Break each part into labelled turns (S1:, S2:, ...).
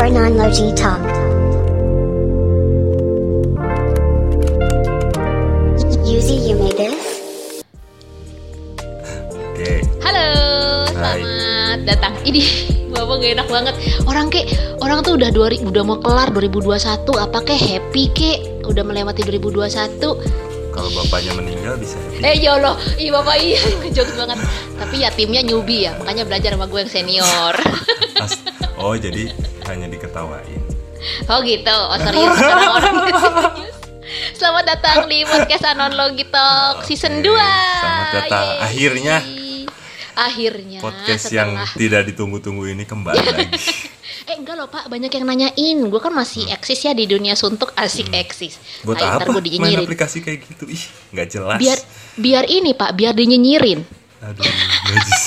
S1: for non-logi talk. Yuzi, you made this?
S2: Oke.
S3: Halo,
S2: Hai.
S3: selamat datang. Ini bapak gak enak banget. Orang kek, orang tuh udah 2000 udah mau kelar 2021, apa kek happy kek? Udah melewati 2021.
S2: Kalau bapaknya meninggal bisa happy.
S3: Eh ya Allah, iya bapak iya, ngejokes banget. Tapi ya timnya newbie ya, makanya belajar sama gue yang senior.
S2: Oh jadi hanya diketawain.
S3: oh gitu, oh serius serius. Selamat datang di podcast Anon Logi Talk season 2
S2: Selamat datang. Akhirnya.
S3: Akhirnya
S2: Podcast
S3: setelah-
S2: yang tidak ditunggu-tunggu ini kembali lagi.
S3: Eh enggak loh pak, banyak yang nanyain Gue kan masih eksis ya di dunia suntuk Asik eksis
S2: Buat
S3: Ayo,
S2: apa?
S3: gue
S2: Main aplikasi kayak gitu. Ih, nggak jelas.
S3: Biar biar ini pak, biar dinyinyirin
S2: Aduh, najis.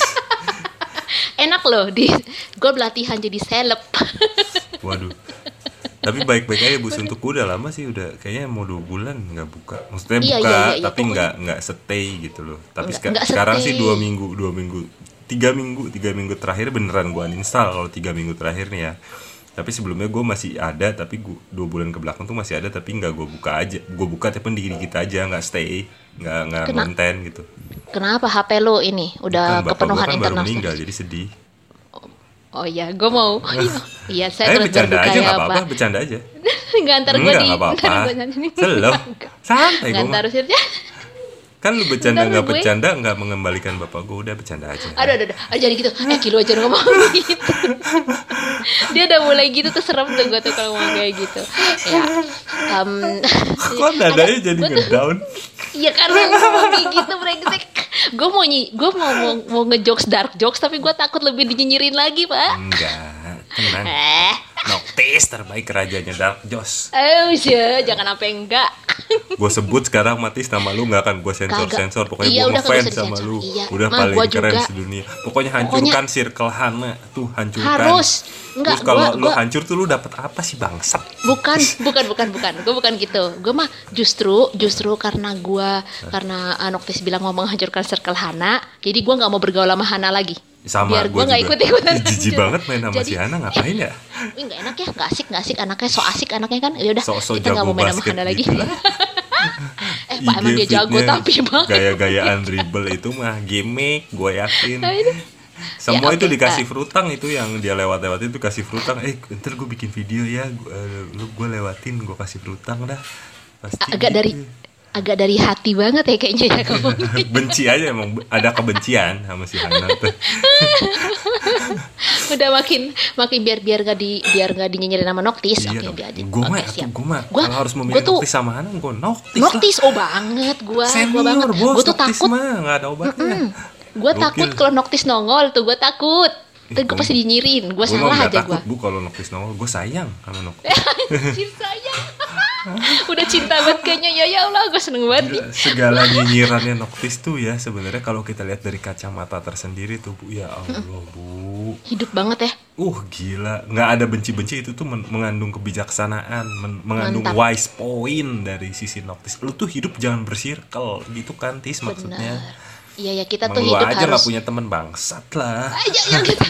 S3: Enak loh di Gue pelatihan jadi seleb
S2: Waduh. Tapi baik-baik aja Bu untuk udah lama sih udah kayaknya mau dua bulan nggak buka. Maksudnya
S3: Iya,
S2: buka
S3: iya, iya, iya,
S2: tapi nggak nggak stay gitu loh. Tapi
S3: Nggak-
S2: seka-
S3: nggak
S2: sekarang
S3: stay.
S2: sih dua minggu dua minggu tiga minggu tiga minggu terakhir beneran gua uninstall kalau tiga minggu terakhir nih ya. Tapi sebelumnya gue masih ada tapi gua, dua bulan ke belakang tuh masih ada tapi nggak gue buka aja. Gue buka tapi dikit dikit aja nggak stay nggak nggak konten gitu.
S3: Kenapa HP lo ini Udah
S2: Kan gua
S3: kepenuhan
S2: kan baru
S3: internal
S2: meninggal jadi sedih.
S3: Oh iya, gue mau Iya, saya
S2: Eh
S3: terus
S2: bercanda aja
S3: ya
S2: nggak apa-apa bercanda aja.
S3: Enggak, ntar gue di
S2: nggak apa-apa. Santai
S3: Nggak,
S2: gue
S3: ntar
S2: Kan lu bercanda nggak bercanda nggak mengembalikan bapak gue udah bercanda aja.
S3: Aduh, aduh, aduh, aduh, jadi gitu. Eh, kilo aja ngomong gitu. Dia udah mulai gitu tuh serem tuh gue tuh kalau ngomong kayak gitu. Ya, em,
S2: Kok nadanya jadi ngedown?
S3: Iya karena ngomong kayak gitu brengsek. Gue mau nyi, gue mau mau, mau ngejokes dark jokes tapi gue takut lebih dinyinyirin lagi pak.
S2: Enggak, tenang.
S3: Eh,
S2: Noctis terbaik kerajanya Dark Joss.
S3: eh, usia, jangan sampai enggak.
S2: Gue sebut sekarang matis nama lu nggak akan gue sensor
S3: Kagak.
S2: sensor. Pokoknya
S3: Iya,
S2: gue ngefans
S3: usah
S2: sama lu.
S3: Iya.
S2: Udah
S3: Mah,
S2: paling keren
S3: juga.
S2: sedunia. Pokoknya hancurkan circle Hana tuh hancurkan.
S3: Harus. Enggak,
S2: Terus kalau
S3: gua-
S2: lu
S3: gua-
S2: hancur tuh lu dapat apa sih bangsat?
S3: Bukan, bukan, bukan, bukan. Gue bukan gitu. Gue mah justru, justru karena gue, karena Noktis bilang mau menghancurkan circle Hana, jadi gue nggak mau bergaul sama Hana lagi.
S2: Sama
S3: Biar
S2: gue
S3: nggak ikut ikutan.
S2: Jijik banget main sama
S3: Jadi-
S2: si Hana ngapain ya?
S3: Wih nggak enak ya, nggak asik, nggak asik. Anaknya so asik, anaknya kan. Ya udah,
S2: Sok-sok
S3: kita nggak mau main sama Hana lagi.
S2: gitu
S3: eh pak emang dia jago tapi banget.
S2: gaya-gayaan dribble itu mah gimmick gue yakin semua
S3: Ya,
S2: itu dikasih frutang itu yang dia lewat-lewat itu kasih frutang eh ntar gue bikin video ya gua, eh, lu gue lewatin gue kasih frutang dah pasti
S3: Agak
S2: gitu.
S3: dari, agak dari hati banget ya kayaknya ya kamu.
S2: benci aja emang ada kebencian sama si Hana tuh
S3: udah makin, makin biar biar gak di, biar gak dinyinyirin sama Noktis.
S2: iya
S3: Oke, biar aja.
S2: gue mah gue mah
S3: Gua-
S2: kalau harus memilih
S3: tuh-
S2: noktis sama Hana gue noktis, lah
S3: Noktis, oh banget gua,
S2: senior
S3: gua banget.
S2: bos
S3: Gua tuh takut
S2: mah nggak ada obatnya
S3: Gue
S2: Gokil.
S3: takut kalau Noktis nongol tuh, gue takut. Terus gue
S2: gua-
S3: pasti dinyirin, gue salah aja gue.
S2: bu kalau noktis nongol gue sayang sama noktis
S3: Anjir sayang. Udah cinta banget kayaknya, ya ya Allah gue seneng banget nih.
S2: Gila, segala nyinyirannya Noctis tuh ya sebenarnya kalau kita lihat dari kacamata tersendiri tuh bu ya Allah bu
S3: Hidup banget ya.
S2: uh gila nggak ada benci-benci itu tuh men- mengandung kebijaksanaan men- mengandung
S3: Mantap.
S2: wise point dari sisi Noctis lu tuh hidup jangan bersirkel gitu kan tis maksudnya
S3: Benar. Iya ya kita
S2: Emang
S3: tuh hidup
S2: aja
S3: harus.
S2: punya teman bangsat lah
S3: Aja ya kita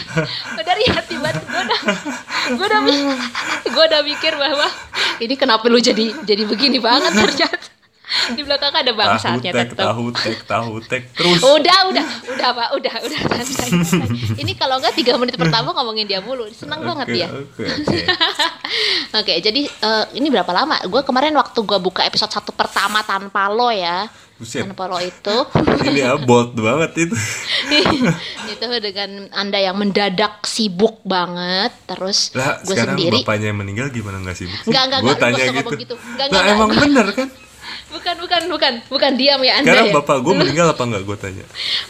S3: dari hati banget gue udah gue udah gue udah mikir bahwa ini kenapa lu jadi jadi begini banget ternyata di belakang ada
S2: tahu
S3: bangsatnya
S2: tek
S3: tetap.
S2: tahu tek tahu tek terus
S3: Udah, udah, udah pak, udah, udah santai. Ini kalau nggak tiga menit pertama ngomongin dia mulu, senang banget
S2: Oke,
S3: dia.
S2: oke oke
S3: Oke, jadi eh, ini berapa lama? Gue kemarin waktu gue buka episode satu pertama tanpa lo ya,
S2: Buset.
S3: tanpa lo itu,
S2: ini ya bold banget itu
S3: itu dengan anda yang mendadak sibuk banget, terus
S2: Lah
S3: gue
S2: sekarang
S3: sendiri,
S2: bapaknya yang meninggal gimana nggak sibuk sih?
S3: Enggak, enggak,
S2: Gue
S3: enggak,
S2: tanya
S3: nggak usah
S2: gitu.
S3: gitu. Enggak,
S2: Lah
S3: enggak,
S2: emang
S3: enggak.
S2: bener kan?
S3: bukan, bukan, bukan, bukan diam ya anda
S2: Sekarang
S3: ya,
S2: bapak gue meninggal apa enggak gue tanya?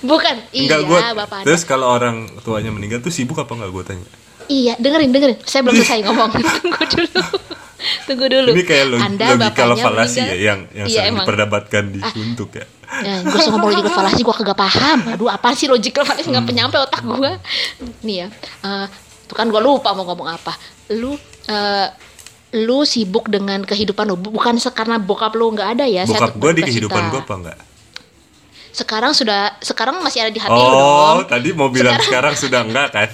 S3: bukan,
S2: Enggak
S3: iya
S2: gue.
S3: bapak anda,
S2: Terus kalau orang tuanya meninggal tuh sibuk apa enggak gue tanya?
S3: Iya dengerin, dengerin, saya belum selesai ngomong, tunggu dulu, tunggu dulu,
S2: Ini kayak log-
S3: anda
S2: logika falasi ya yang yang
S3: Iya,
S2: sering diperdebatkan di suntuk ya.
S3: Ya, gue usah ngomong logical fallacy, gue kagak paham. Aduh, apa sih logical fallacy nggak penyampe otak gue. Nih ya, eh, tuh kan gue lupa mau ngomong apa. Lu, eh, lu sibuk dengan kehidupan lu, bukan karena bokap lu nggak ada ya. saya
S2: Bokap gue di kehidupan gue apa enggak?
S3: Sekarang sudah, sekarang masih ada di hati lu
S2: Oh,
S3: dong.
S2: tadi mau bilang sekarang, sudah enggak kan?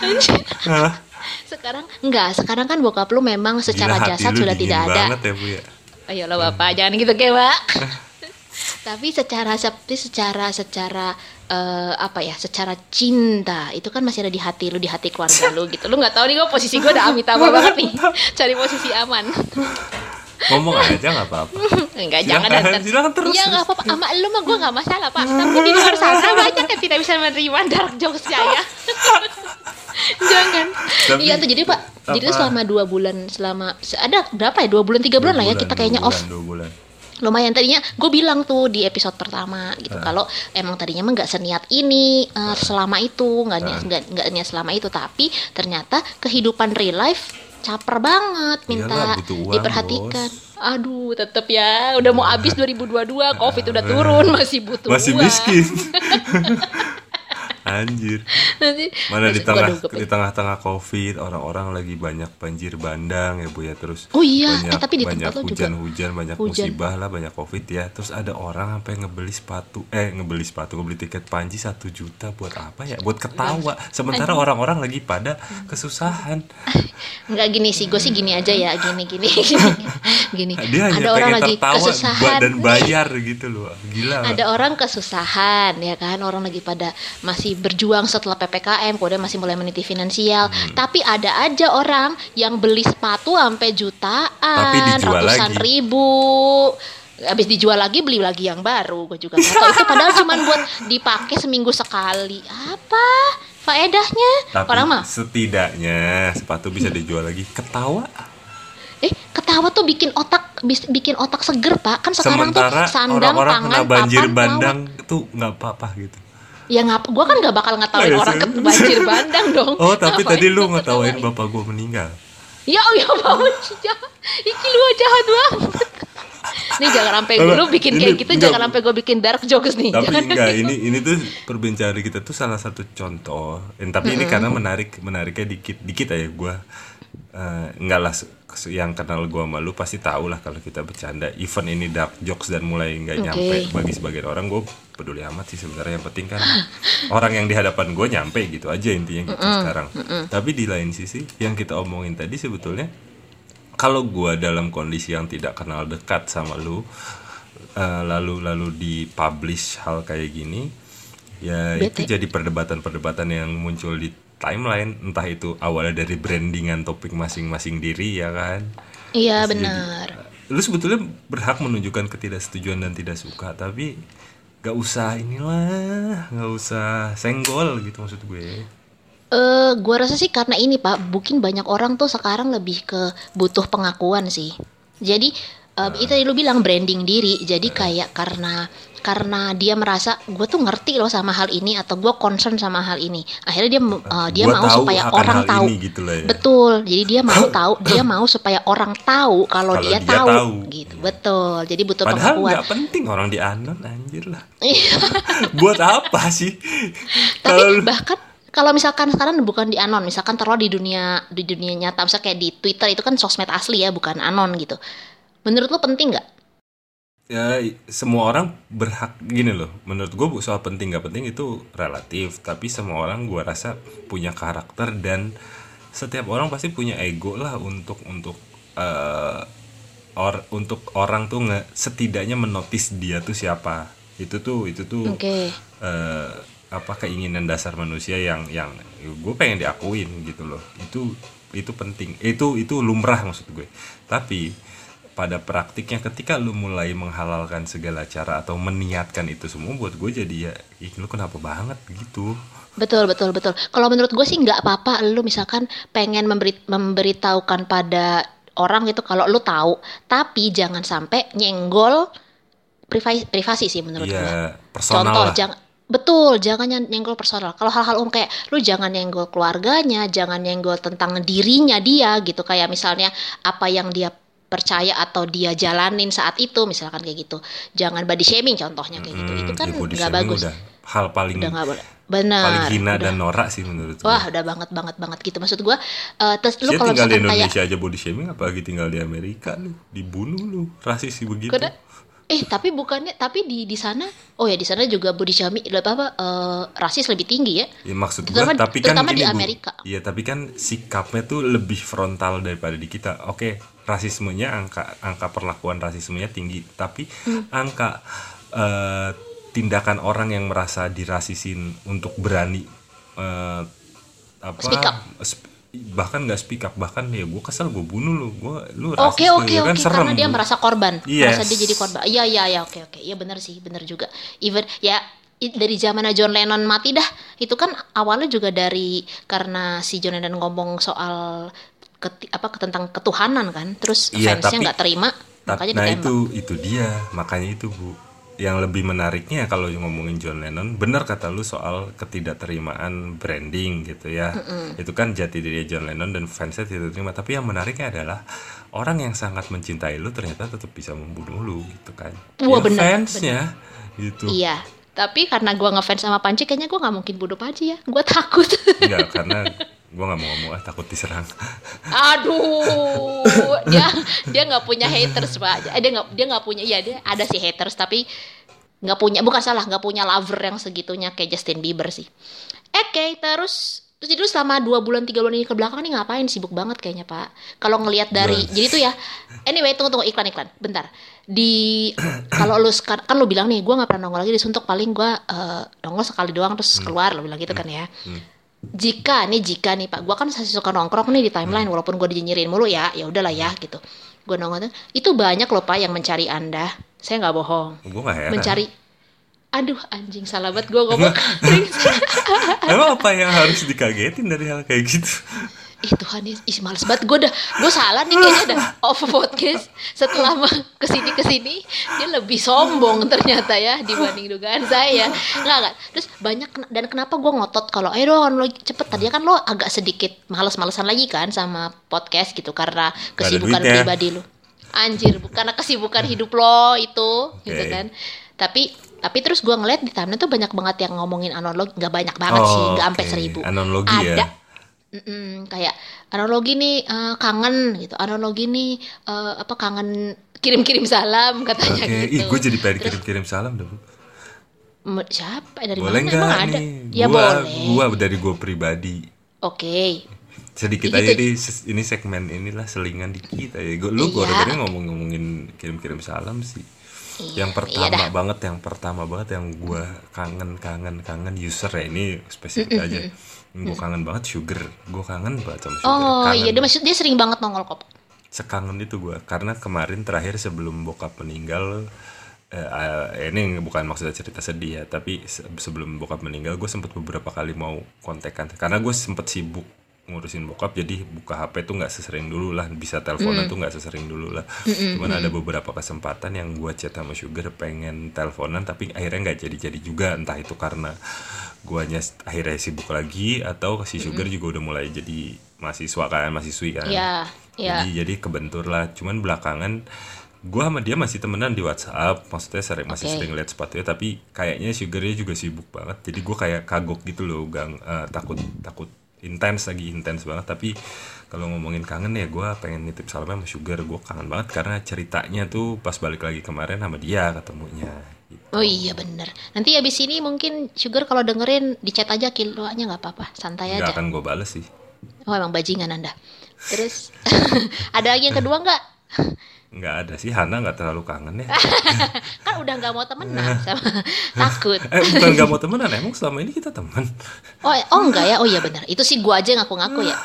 S3: Sekarang enggak sekarang kan bokap lu memang secara
S2: Gila,
S3: jasad sudah tidak ada.
S2: banget ya bu ya?
S3: Ayolah bapak jangan gitu kayak pak. Tapi secara seperti secara secara eh, apa ya secara cinta itu kan masih ada di hati lu di hati keluarga lu gitu. Lu nggak tahu nih gue posisi gue udah amitabha banget nih. Cari posisi aman
S2: ngomong aja nggak apa-apa.
S3: Enggak
S2: Silakan,
S3: jangan dan
S2: silakan terus,
S3: ya nggak apa-apa. Sama lu mah gue nggak masalah pak. Tapi di luar sana banyak yang tidak bisa menerima dark jokes saya. Jangan. Iya tuh jadi pak jadi
S2: apa?
S3: selama dua bulan selama ada berapa ya? Dua bulan tiga bulan,
S2: Dua
S3: lah ya kita kayaknya
S2: bulan,
S3: off.
S2: dua bulan.
S3: Lumayan tadinya gue bilang tuh di episode pertama
S2: Ah.
S3: gitu kalau emang tadinya mah nggak seniat ini eh, selama itu nggak
S2: Ah.
S3: nggak nggak niat selama itu. Tapi ternyata kehidupan real life caper banget minta
S2: butuh uang,
S3: diperhatikan.
S2: bos.
S3: aduh tetep ya udah mau habis 2022 covid udah turun masih butuh
S2: masih
S3: uang.
S2: miskin anjir.
S3: Nanti-
S2: mana di tengah di tengah-tengah covid orang-orang lagi banyak banjir bandang ya bu ya. Terus
S3: Oh iya, eh,
S2: banyak,
S3: tapi di
S2: banyak
S3: tempat lo juga
S2: hujan-hujan banyak
S3: hujan.
S2: musibah lah banyak covid ya. Terus ada orang sampai ngebeli sepatu eh ngebeli sepatu ngebeli tiket panji satu juta buat apa ya? Buat ketawa. Sementara orang-orang lagi pada kesusahan.
S3: Nggak gini sih gue sih gini aja ya gini gini gini gini.
S2: Dia hanya
S3: ada orang lagi
S2: tertawa buat
S3: kesusahan.
S2: dan bayar gitu loh. Gila
S3: ada orang kesusahan ya kan? Orang lagi pada masih berjuang setelah ppkm kemudian masih mulai meniti finansial.
S2: Hmm.
S3: tapi ada aja orang yang beli sepatu sampai jutaan
S2: Tapi dijual
S3: ratusan
S2: lagi.
S3: ribu. Habis dijual lagi beli lagi yang baru gue juga nggak tahu. Itu padahal cuma buat dipakai seminggu sekali. Apa faedahnya?
S2: Tapi
S3: orang mah.
S2: setidaknya sepatu bisa dijual lagi. Ketawa.
S3: Eh ketawa tuh bikin otak bikin otak seger pak. Kan sekarang
S2: sementara
S3: tuh sandang
S2: orang-orang
S3: pangan
S2: kena banjir
S3: papan,
S2: bandang tuh nggak apa-apa gitu
S3: Ya ngap, gua kan nggak bakal ngetawain
S2: Oh,
S3: orang ke banjir bandang dong.
S2: oh tapi
S3: Ngapain
S2: tadi lu ngetawain bapak gua meninggal
S3: Ya ya bangun jahat. Iki lu jahat banget. Nih jangan sampai lu bikin
S2: ini
S3: kayak gitu,
S2: enggak.
S3: jangan sampai gue bikin dark jokes nih.
S2: tapi
S3: jangan.
S2: enggak ini ini tuh perbincangan kita tuh salah satu contoh Eh, tapi ini karena menarik menariknya dikit dikit aja gua eh, enggak lah yang kenal gua sama lu pasti tahu lah kalau kita bercanda. Event ini dark jokes dan mulai nggak
S3: Oke.
S2: nyampe bagi sebagian orang gue peduli amat sih sebenarnya. Yang penting kan orang yang di hadapan gue nyampe gitu aja intinya gitu sekarang. Tapi di lain sisi yang kita omongin tadi sebetulnya kalau gua dalam kondisi yang tidak kenal dekat sama lu eh, lalu lalu dipublish hal kayak gini ya
S3: Bete.
S2: itu jadi perdebatan-perdebatan yang muncul di timeline entah itu awalnya dari brandingan topik masing-masing diri ya kan
S3: Iya benar.
S2: lu sebetulnya berhak menunjukkan ketidaksetujuan dan tidak suka tapi gak usah inilah nggak usah senggol gitu maksud gue
S3: Eh, gua rasa sih karena ini Pak, mungkin banyak orang tuh sekarang lebih ke butuh pengakuan sih. Jadi eh, itu tadi lu bilang branding diri. Jadi kayak karena karena dia merasa gue tuh ngerti loh sama hal ini atau gue concern sama hal ini. Akhirnya dia eh, dia
S2: Gua
S3: mau
S2: tahu
S3: supaya orang tahu.
S2: ini gitu lah ya.
S3: Betul. Jadi dia mau tahu, dia mau supaya orang tahu kalau dia,
S2: dia
S3: tahu.
S2: tahu.
S3: gitu. Betul. Jadi butuh
S2: padahal
S3: pengakuan.
S2: nggak penting orang di anon anjir lah
S3: Iya.
S2: buat apa sih
S3: Tapi bahkan kalau misalkan sekarang bukan di anon, misalkan taruh di dunia di dunia nyata, misalnya kayak di Twitter itu kan sosmed asli ya, bukan anon gitu. Menurut lo penting nggak?
S2: Ya semua orang berhak gini loh menurut gue bu soal penting gak penting itu relatif tapi semua orang gue rasa punya karakter dan setiap orang pasti punya ego lah untuk untuk eh, or untuk orang tuh nge, setidaknya menotis dia tuh siapa. Itu tuh itu tuh
S3: Oke.
S2: eh, apa keinginan dasar manusia yang yang gue pengen diakuin gitu loh. Itu itu penting. Itu itu lumrah maksud gue. Tapi pada praktiknya ketika lu mulai menghalalkan segala cara atau meniatkan itu semua buat gue jadi ya ih lu kenapa banget gitu
S3: Betul betul betul. Kalau menurut gue sih nggak apa-apa. Lu misalkan pengen memberi, memberitahukan pada orang gitu kalau lu tahu, tapi jangan sampai nyenggol privasi, privasi sih menurut gue.
S2: ya personal
S3: Contoh,
S2: lah
S3: jangan betul, jangan nyen- nyenggol personal. Kalau hal-hal umum kayak lu jangan nyenggol keluarganya, jangan nyenggol tentang dirinya dia gitu. Kayak misalnya apa yang dia percaya atau dia jalanin saat itu, misalkan kayak gitu. Jangan body shaming contohnya kayak gitu. Itu kan
S2: ya
S3: nggak
S2: shaming
S3: bagus.
S2: udah hal paling
S3: Udah boleh. Benar.
S2: paling hina
S3: udah.
S2: dan norak sih menurut gue
S3: Wah, udah banget banget banget gitu. Maksud gua eh, terus lu kalau
S2: tinggal di
S3: misalkan kayak
S2: Indonesia aja body shaming apalagi tinggal di Amerika lu dibunuh lu rasis sih begitu
S3: Kuda- Eh tapi bukannya tapi di di sana oh ya di sana juga body shaming apa apa eh, rasis lebih tinggi ya.
S2: Ya, maksud gua
S3: Terutama-
S2: tapi kan
S3: terutama di. Amerika.
S2: Iya, tapi kan sikapnya tuh lebih frontal daripada di kita. Oke, rasismenya angka angka perlakuan rasismenya tinggi, tapi
S3: Hmm.
S2: angka eh, tindakan orang yang merasa dirasisin untuk berani eh, apa
S3: Speak up.
S2: sp- bahkan nggak speak up bahkan ya gue kesel gue bunuh lu gue lu
S3: Oke
S2: lu,
S3: oke
S2: ya
S3: oke
S2: kan serem
S3: karena dia merasa korban,
S2: Yes.
S3: merasa dia jadi korban. Iya iya iya oke oke. Iya benar sih, benar juga. Even ya dari zaman John Lennon mati dah, itu kan awalnya juga dari karena si John Lennon ngomong soal keti- apa tentang ketuhanan kan, terus
S2: Iya,
S3: fansnya
S2: tapi-
S3: nggak terima,
S2: Ta-
S3: makanya
S2: nah
S3: ditembak.
S2: itu itu dia. Makanya itu bu. Yang lebih menariknya kalau ngomongin John Lennon benar kata lu soal ketidakterimaan branding gitu ya. Itu kan jati diri John Lennon dan fansnya tidak terima. Tapi yang menariknya adalah orang yang sangat mencintai lu ternyata tetap bisa membunuh lu gitu kan.
S3: Wah,
S2: Ya,
S3: benar,
S2: fansnya gitu.
S3: Iya, tapi karena gua ngefans sama Panji, kayaknya gua nggak mungkin bunuh Panji ya. Gua takut.
S2: Enggak, karena gue nggak mau ngomong ah takut diserang
S3: Aduh, dia dia nggak punya haters pak. Eh, Dia nggak dia nggak punya, iya dia ada sih haters tapi nggak punya, bukan salah nggak punya lover yang segitunya kayak Justin Bieber sih. Oke, terus terus jadi lu selama dua bulan tiga bulan ini ke belakang nih ngapain sibuk banget kayaknya pak. Kalau ngelihat dari,
S2: Gua-
S3: jadi tuh ya. Anyway, tunggu tunggu iklan iklan, bentar. Di kalau lu kan lu bilang nih, gue nggak pernah nongol lagi di suntuk paling gue eh, nongol sekali doang terus keluar lu bilang gitu kan ya jika nih jika nih pak gua kan masih suka nongkrong nih di timeline walaupun gue dinyinyirin mulu ya ya udahlah ya gitu. Gue nongkrong itu banyak loh pak yang mencari anda. Saya nggak bohong.
S2: Gue nggak heran.
S3: Mencari aduh anjing salah banget gue ngomong.
S2: Emang apa yang harus dikagetin dari hal kayak gitu
S3: ih Tuhan ih ih, males banget. Gue udah gue salah nih kayaknya udah off podcast setelah ke sini ke sini dia lebih sombong ternyata ya dibanding dugaan saya. Nggak nggak. Terus banyak dan kenapa gue ngotot kalau ayo dong lo cepet. Tadi kan lo agak sedikit males-malesan lagi kan sama podcast gitu karena kesibukan pribadi lo. Anjir karena kesibukan hidup lo itu gitu
S2: Oke.
S3: kan. Tapi tapi terus gue ngeliat di timeline tuh banyak banget yang ngomongin analogi nggak banyak banget
S2: Oh,
S3: sih nggak sampai seribu.
S2: Analogi ya.
S3: Mm-mm, kayak analogi nih eh, kangen gitu analogi nih eh, apa kangen kirim-kirim salam katanya
S2: Oke,
S3: gitu
S2: ih gue jadi pengen kirim-kirim salam dong.
S3: "M- siapa dari
S2: Boleh
S3: mana
S2: nggak
S3: emang ada
S2: nih?
S3: ya
S2: gua,
S3: boleh
S2: Gua dari gue pribadi.
S3: oke
S2: Sedikit
S3: Gitu.
S2: aja di ini segmen inilah selingan dikit aja. Gua, lu gue
S3: Iya.
S2: ngomong-ngomongin kirim-kirim salam sih.
S3: Iya,
S2: yang
S3: iya
S2: pertama
S3: dah.
S2: banget, yang pertama banget yang gue kangen, kangen, kangen user ya ini spesifik aja. Gue kangen banget sugar. Gue kangen banget sama sugar.
S3: oh
S2: Kangen.
S3: iya dia maksud dia sering banget nongol kok.
S2: Sekangen itu gue karena kemarin terakhir sebelum bokap meninggal eh, eh, ini bukan maksudnya cerita sedih ya tapi se- sebelum bokap meninggal gue sempet beberapa kali mau kontekan. Karena gue sempet sibuk ngurusin bokap jadi buka HP tuh nggak sesering dulu lah. Bisa teleponan tuh nggak sesering dulu lah. Cuman ada beberapa kesempatan yang gue chat sama Sugar pengen teleponan tapi akhirnya nggak jadi-jadi juga. Entah itu karena guanya akhirnya sibuk lagi atau si Sugar juga udah mulai jadi mahasiswa kan mahasiswi kan.
S3: Iya, iya.
S2: jadi jadi kebentur lah. Cuman belakangan gua sama dia masih temenan di WhatsApp. Maksudnya sering masih sering lihat sepatunya tapi kayaknya sugarnya juga sibuk banget. Jadi gua kayak kagok gitu loh gang eh, takut takut intens lagi intens banget. Tapi kalau ngomongin kangen ya gua pengen nitip salamnya sama sugar. Gua kangen banget karena ceritanya tuh pas balik lagi kemarin sama dia ketemunya. Gitu.
S3: oh iya bener. Nanti abis ini mungkin sugar kalau dengerin di chat aja kiloanya nggak apa-apa. Santai
S2: nggak
S3: aja.
S2: akan gue bales sih.
S3: Oh emang bajingan anda. Terus ada lagi yang kedua nggak
S2: nggak ada sih Hana nggak terlalu kangen ya
S3: kan udah nggak mau temenan sama takut
S2: eh bukan nggak mau temenan emang selama ini kita teman
S3: Oh, oh enggak ya? Oh iya benar. Itu sih gua aja yang ngaku-ngaku ya.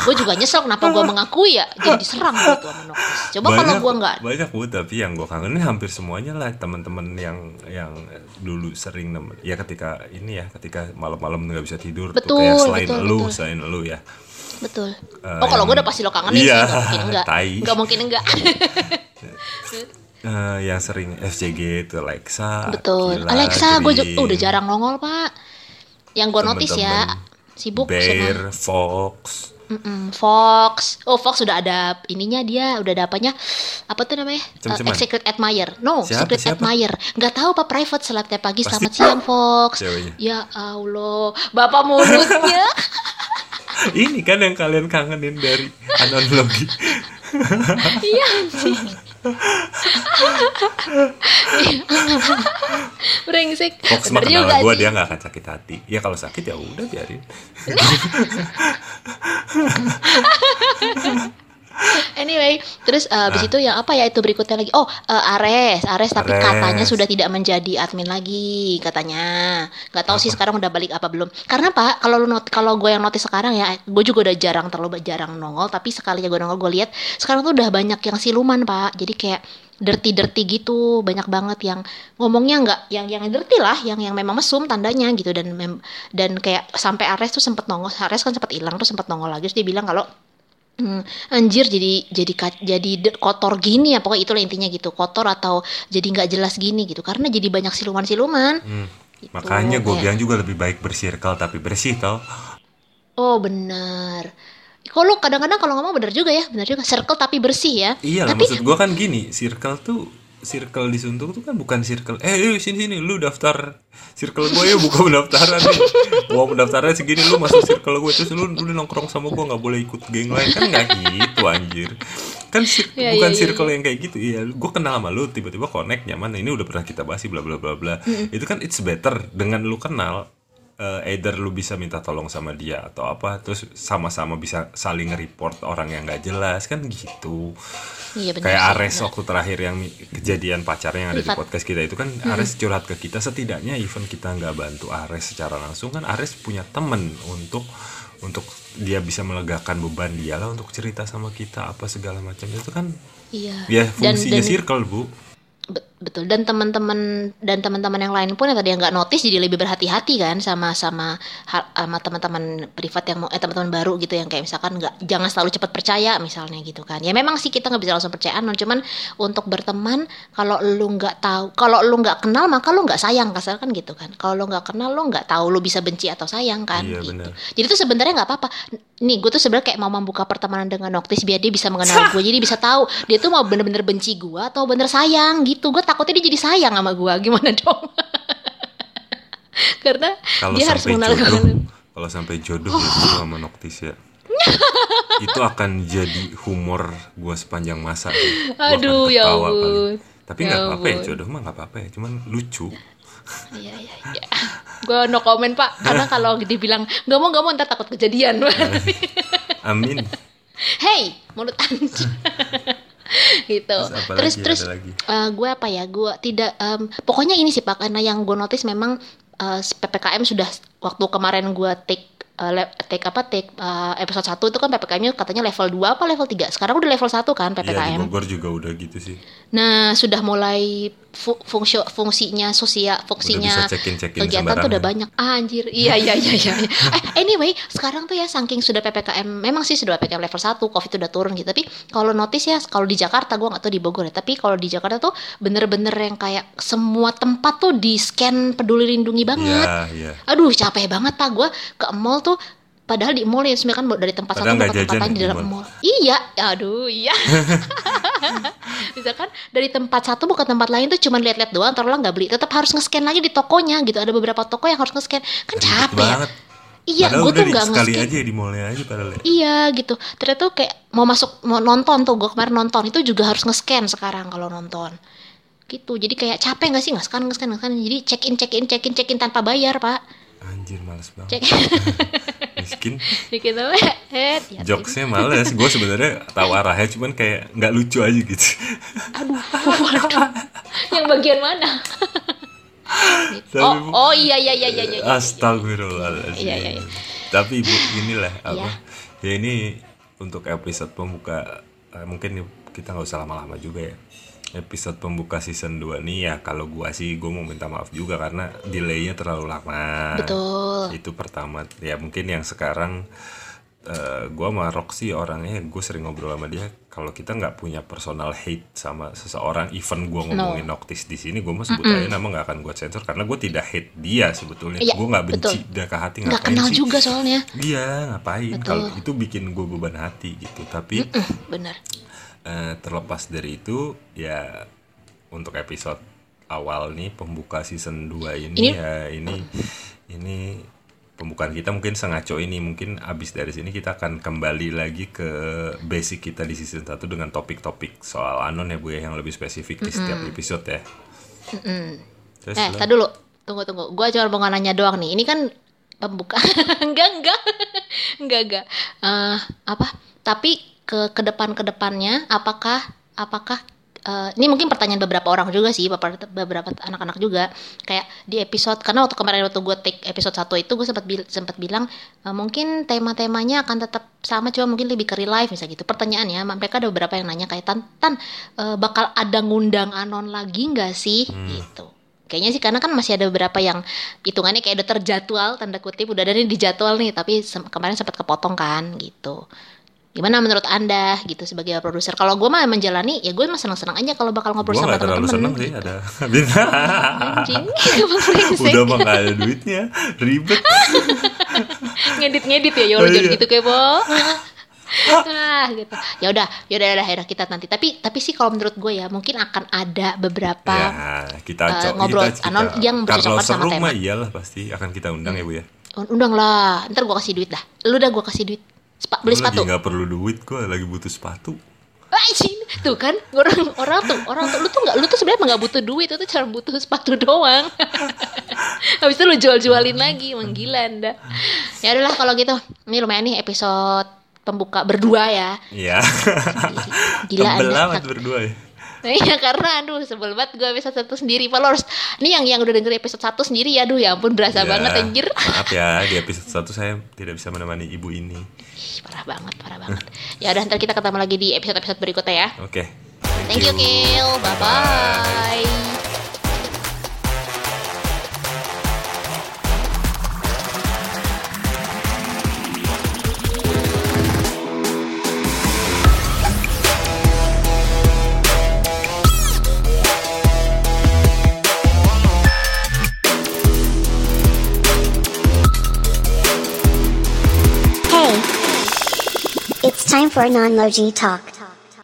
S3: Gue juga nyesel kenapa gua mengakui ya. Jadi diserang gitu sama Noktis. Coba kalau gua enggak.
S2: banyak bu tapi yang gue kangenin hampir semuanya lah teman-teman yang yang dulu sering ya ketika ini ya ketika malam-malam nggak bisa tidur tuh
S3: Betul,
S2: kayak selain
S3: betul,
S2: lu
S3: betul.
S2: selain lu ya
S3: Betul.
S2: Eh,
S3: oh kalau gua udah pasti lo kangenin
S2: Iya,
S3: sih. Gak mungkin enggak.
S2: tai.
S3: Gak mungkin enggak.
S2: Eh, yang sering FCG itu Alexa
S3: Betul.
S2: Akila,
S3: Alexa gue juga oh, udah jarang nongol pak. Yang gue notice ya. Sibuk
S2: Bear
S3: sama
S2: Fox
S3: Mm-mm, Fox. Oh Fox udah ada ininya dia. Udah ada apanya. Apa tuh namanya? Eh, secret admirer. No,
S2: Siapa,
S3: secret
S2: siapa?
S3: admirer. Nggak tahu apa private selat tiap pagi.
S2: Pasti
S3: Selamat siang Fox.
S2: Ceweknya.
S3: Ya Allah. Bapak mulutnya.
S2: ini kan yang kalian kangenin dari analogi
S3: Iya anjing. Brengsek.
S2: Fox mah
S3: Bener juga
S2: kenal gue
S3: sih.
S2: dia nggak akan sakit hati. Ya kalau sakit ya udah biarin.
S3: Anyway, terus uh, habis itu yang apa ya itu berikutnya lagi? Oh, uh, Ares, Ares tapi
S2: Ares.
S3: katanya sudah tidak menjadi admin lagi katanya. Nggak tahu sih sekarang udah balik apa belum. Karena Pak, kalau lu not kalau gue yang notice sekarang ya, gue juga udah jarang terlalu jarang nongol, tapi sekalinya gue nongol gue lihat sekarang tuh udah banyak yang siluman, Pak. Jadi kayak dirty-dirty gitu, banyak banget yang ngomongnya nggak yang yang dirty lah, yang yang memang mesum tandanya gitu dan mem- dan kayak sampai Ares tuh sempet nongol, Ares kan sempet hilang tuh sempet nongol lagi terus dia bilang kalau Hmm, anjir jadi jadi jadi kotor gini ya pokoknya itulah intinya gitu kotor atau jadi nggak jelas gini gitu karena jadi banyak siluman-siluman
S2: Hmm.
S3: Gitu,
S2: Makanya gue bilang juga lebih baik bersirkel tapi bersih tau.
S3: oh benar kalau kadang-kadang kalau ngomong benar juga ya benar juga circle tapi bersih ya
S2: Iya
S3: tapi
S2: maksud gue kan gini, circle tuh circle di Suntuk tuh kan bukan circle. Eh lu sini sini lu daftar circle gue ya buka pendaftaran nih. Uang pendaftaran segini lu masuk circle gue terus lu lu nongkrong sama gue nggak boleh ikut geng lain. Kan nggak gitu anjir. Kan cir-
S3: Iya,
S2: bukan
S3: iya, iya,
S2: circle yang kayak gitu. Iya gue kenal sama lu tiba-tiba connect nyaman ini udah pernah kita bahas sih bla bla bla bla. Itu kan it's better dengan lu kenal eh, either lu bisa minta tolong sama dia atau apa terus sama-sama bisa saling report orang yang nggak jelas kan gitu
S3: iya benar
S2: kayak Ares
S3: benar.
S2: waktu terakhir yang kejadian pacarnya yang ada di
S3: Rifat.
S2: podcast kita itu kan Ares curhat ke kita setidaknya even kita nggak bantu Ares secara langsung kan Ares punya temen untuk untuk dia bisa melegakan beban dia lah untuk cerita sama kita apa segala macam itu kan
S3: iya
S2: ya
S3: dan
S2: fungsinya
S3: dan
S2: circle bu
S3: betul. Dan teman-teman dan teman-teman yang lain pun yang tadi nggak notice jadi lebih berhati-hati kan sama sama sama teman-teman privat yang mau eh teman-teman baru gitu yang kayak misalkan nggak jangan selalu cepat percaya misalnya gitu kan. Ya memang sih kita nggak bisa langsung percaya non cuman untuk berteman kalau lu nggak tahu kalau lu nggak kenal maka lu nggak sayang kasar kan gitu kan. Kalau lu nggak kenal lu nggak tahu lu bisa benci atau sayang kan
S2: Iya,
S3: gitu.
S2: benar.
S3: jadi tuh sebenarnya nggak apa-apa. Nih gue tuh sebenarnya kayak mau membuka pertemanan dengan Noctis biar dia bisa mengenal gue jadi bisa tahu dia tuh mau bener-bener benci gue atau bener sayang gitu. Gue takutnya dia jadi sayang sama gue gimana dong? Karena
S2: kalau
S3: dia harus mengenal
S2: jodoh kalau sampai jodoh itu sama Noctis ya. Itu akan jadi humor gua sepanjang masa.
S3: Aduh, ya ampun.
S2: tapi
S3: Ya
S2: nggak apa-apa ya jodoh mah nggak apa-apa ya cuman lucu.
S3: Iya iya iya. Gue no comment pak. Karena kalau dibilang nggak mau nggak mau ntar takut kejadian.
S2: Amin.
S3: Hey mulut anda gitu.
S2: Terus apa
S3: terus
S2: lagi?
S3: terus
S2: lagi?
S3: eh, gue apa ya? Gue tidak em, pokoknya ini sih pak karena yang gue notice memang eh, ppkm sudah waktu kemarin gue take eh, take apa take eh, episode 1 itu kan ppkm-nya katanya level 2 apa level 3 sekarang udah level 1 kan
S2: Iya
S3: ppkm
S2: Bogor juga udah gitu sih.
S3: Nah, sudah mulai fungsi fungsinya sosial, fungsinya kegiatan tuh udah banyak. Ah, anjir. Iya, iya, iya, iya. iya. Eh, anyway, sekarang tuh ya saking sudah PPKM, memang sih sudah PPKM level 1, Covid udah turun gitu. Tapi kalau notice ya kalau di Jakarta gua nggak tahu di Bogor ya, tapi kalau di Jakarta tuh bener-bener yang kayak semua tempat tuh di scan peduli lindungi banget.
S2: iya iya
S3: Aduh, capek banget Pak gua ke mall tuh Padahal di mall ya sebenarnya kan dari tempat
S2: Padahal
S3: satu
S2: nggak
S3: ke tempat lain di dalam
S2: mall.
S3: mall. Iya, aduh, iya. Misalkan dari tempat satu bukan tempat lain tuh cuma lihat-lihat doang, terus nggak beli, tetap harus nge-scan lagi di tokonya gitu. Ada beberapa toko yang harus nge-scan, kan
S2: Ribet
S3: capek. ya.
S2: banget
S3: Iya, gue tuh nggak
S2: sekali
S3: nge-scan.
S2: aja di mallnya aja padahal ya.
S3: Iya gitu. Ternyata tuh kayak mau masuk mau nonton tuh gue kemarin nonton itu juga harus nge-scan sekarang kalau nonton. Gitu. Jadi kayak capek nggak sih nge-scan nge-scan nge-scan. Jadi check in check in check in check in tanpa bayar pak.
S2: anjir males banget
S3: Cek.
S2: miskin
S3: gitu. Eh, ya,
S2: jokesnya males gue sebenarnya tahu arahnya cuman kayak nggak lucu aja gitu
S3: Aduh, waduh. Yang bagian mana?
S2: Tapi,
S3: oh, oh iya iya iya iya iya. iya.
S2: Astagfirullahaladzim.
S3: Iya, iya, iya.
S2: Tapi ibu inilah apa?
S3: Iya.
S2: Ya ini untuk episode pembuka eh, mungkin kita nggak usah lama-lama juga ya. Episode pembuka season 2 nih ya kalau gua sih gua mau minta maaf juga karena delaynya terlalu lama.
S3: Betul.
S2: Itu pertama. Ya mungkin yang sekarang eh, gua sama Roxy orangnya gue sering ngobrol sama dia kalau kita nggak punya personal hate sama seseorang even gua ngomongin Noctis di sini gue mau sebut aja nama nggak akan gue sensor karena gue tidak hate dia sebetulnya
S3: Iya,
S2: gue nggak benci
S3: betul.
S2: dia ke hati
S3: Nggak kenal
S2: sih
S3: juga soalnya.
S2: iya ngapain kalau itu bikin gue beban hati gitu tapi
S3: Mm, bener.
S2: Eh, terlepas dari itu ya untuk episode awal nih pembuka season 2 ini,
S3: Ini-
S2: ya ini ini pembukaan kita mungkin sengaco ini mungkin abis dari sini kita akan kembali lagi ke basic kita di season 1 dengan topik-topik soal anon ya bu ya yang lebih spesifik di setiap episode ya. Terus
S3: Eh, tar dulu. Tunggu tunggu. Gua cuma mau nanya doang nih. Ini kan pembuka. enggak enggak. enggak enggak. Eh, apa? Tapi ke ke depan ke depannya apakah apakah eh, ini mungkin pertanyaan beberapa orang juga sih, beberapa beberapa anak-anak juga. Kayak di episode karena waktu kemarin waktu gue take episode 1 itu gue sempat bil- sempat bilang eh, mungkin tema-temanya akan tetap sama cuma mungkin lebih ke real life misalnya gitu. Pertanyaannya mereka ada beberapa yang nanya kayak Tan, Tan eh, bakal ada ngundang anon lagi nggak sih gitu. Kayaknya sih karena kan masih ada beberapa yang hitungannya kayak udah terjadwal tanda kutip udah ada nih dijadwal nih tapi kemarin sempat kepotong kan gitu. Gimana menurut anda gitu sebagai produser? Kalau gue mah menjalani ya gue mah seneng-seneng aja kalau bakal ngobrol sama
S2: terlalu seneng
S3: teman-teman.
S2: sih ada
S3: Anjing, emang brengsek.
S2: Udah mah gak ada duitnya Ribet
S3: ngedit-ngedit ya, ya udah
S2: Oh, iya.
S3: gitu kayak bo. ah gitu. Ya udah, ya udah ya udah kita nanti. Tapi tapi sih kalau menurut gue ya mungkin akan ada beberapa
S2: Ya kita co-
S3: ngobrol
S2: kita,
S3: anon
S2: kita,
S3: yang
S2: Kalau
S3: bercocokkan sama tema.
S2: iyalah pasti Akan kita undang ya bu ya
S3: undang lah. Ntar gue kasih duit dah. Lu dah gue kasih duit. Sepa- beli
S2: Gue
S3: sepatu.
S2: lagi gak perlu duit Gue lagi butuh sepatu
S3: Anjing. Tuh kan orang orang tuh orang tuh lu tuh nggak lu tuh sebenarnya nggak butuh duit, lu tuh cuma butuh sepatu doang. Habis itu lu jual-jualin lagi, emang gila anda. Ya udahlah kalau gitu. Ini lumayan nih episode pembuka berdua ya.
S2: Iya
S3: Gila
S2: Tebel
S3: anda.
S2: berdua ya
S3: iya karena aduh sebel banget gue episode satu sendiri followers. Ini yang yang udah denger episode satu sendiri ya aduh ya ampun berasa
S2: Ya,
S3: banget anjir.
S2: Maaf ya di episode 1 saya tidak bisa menemani ibu ini
S3: Ih, parah banget, parah banget. Ya udah ntar kita ketemu lagi di episode-episode berikutnya ya.
S2: Oke
S3: Thank you, Kil. Bye bye.
S1: Hey! Time for a non-logi talk.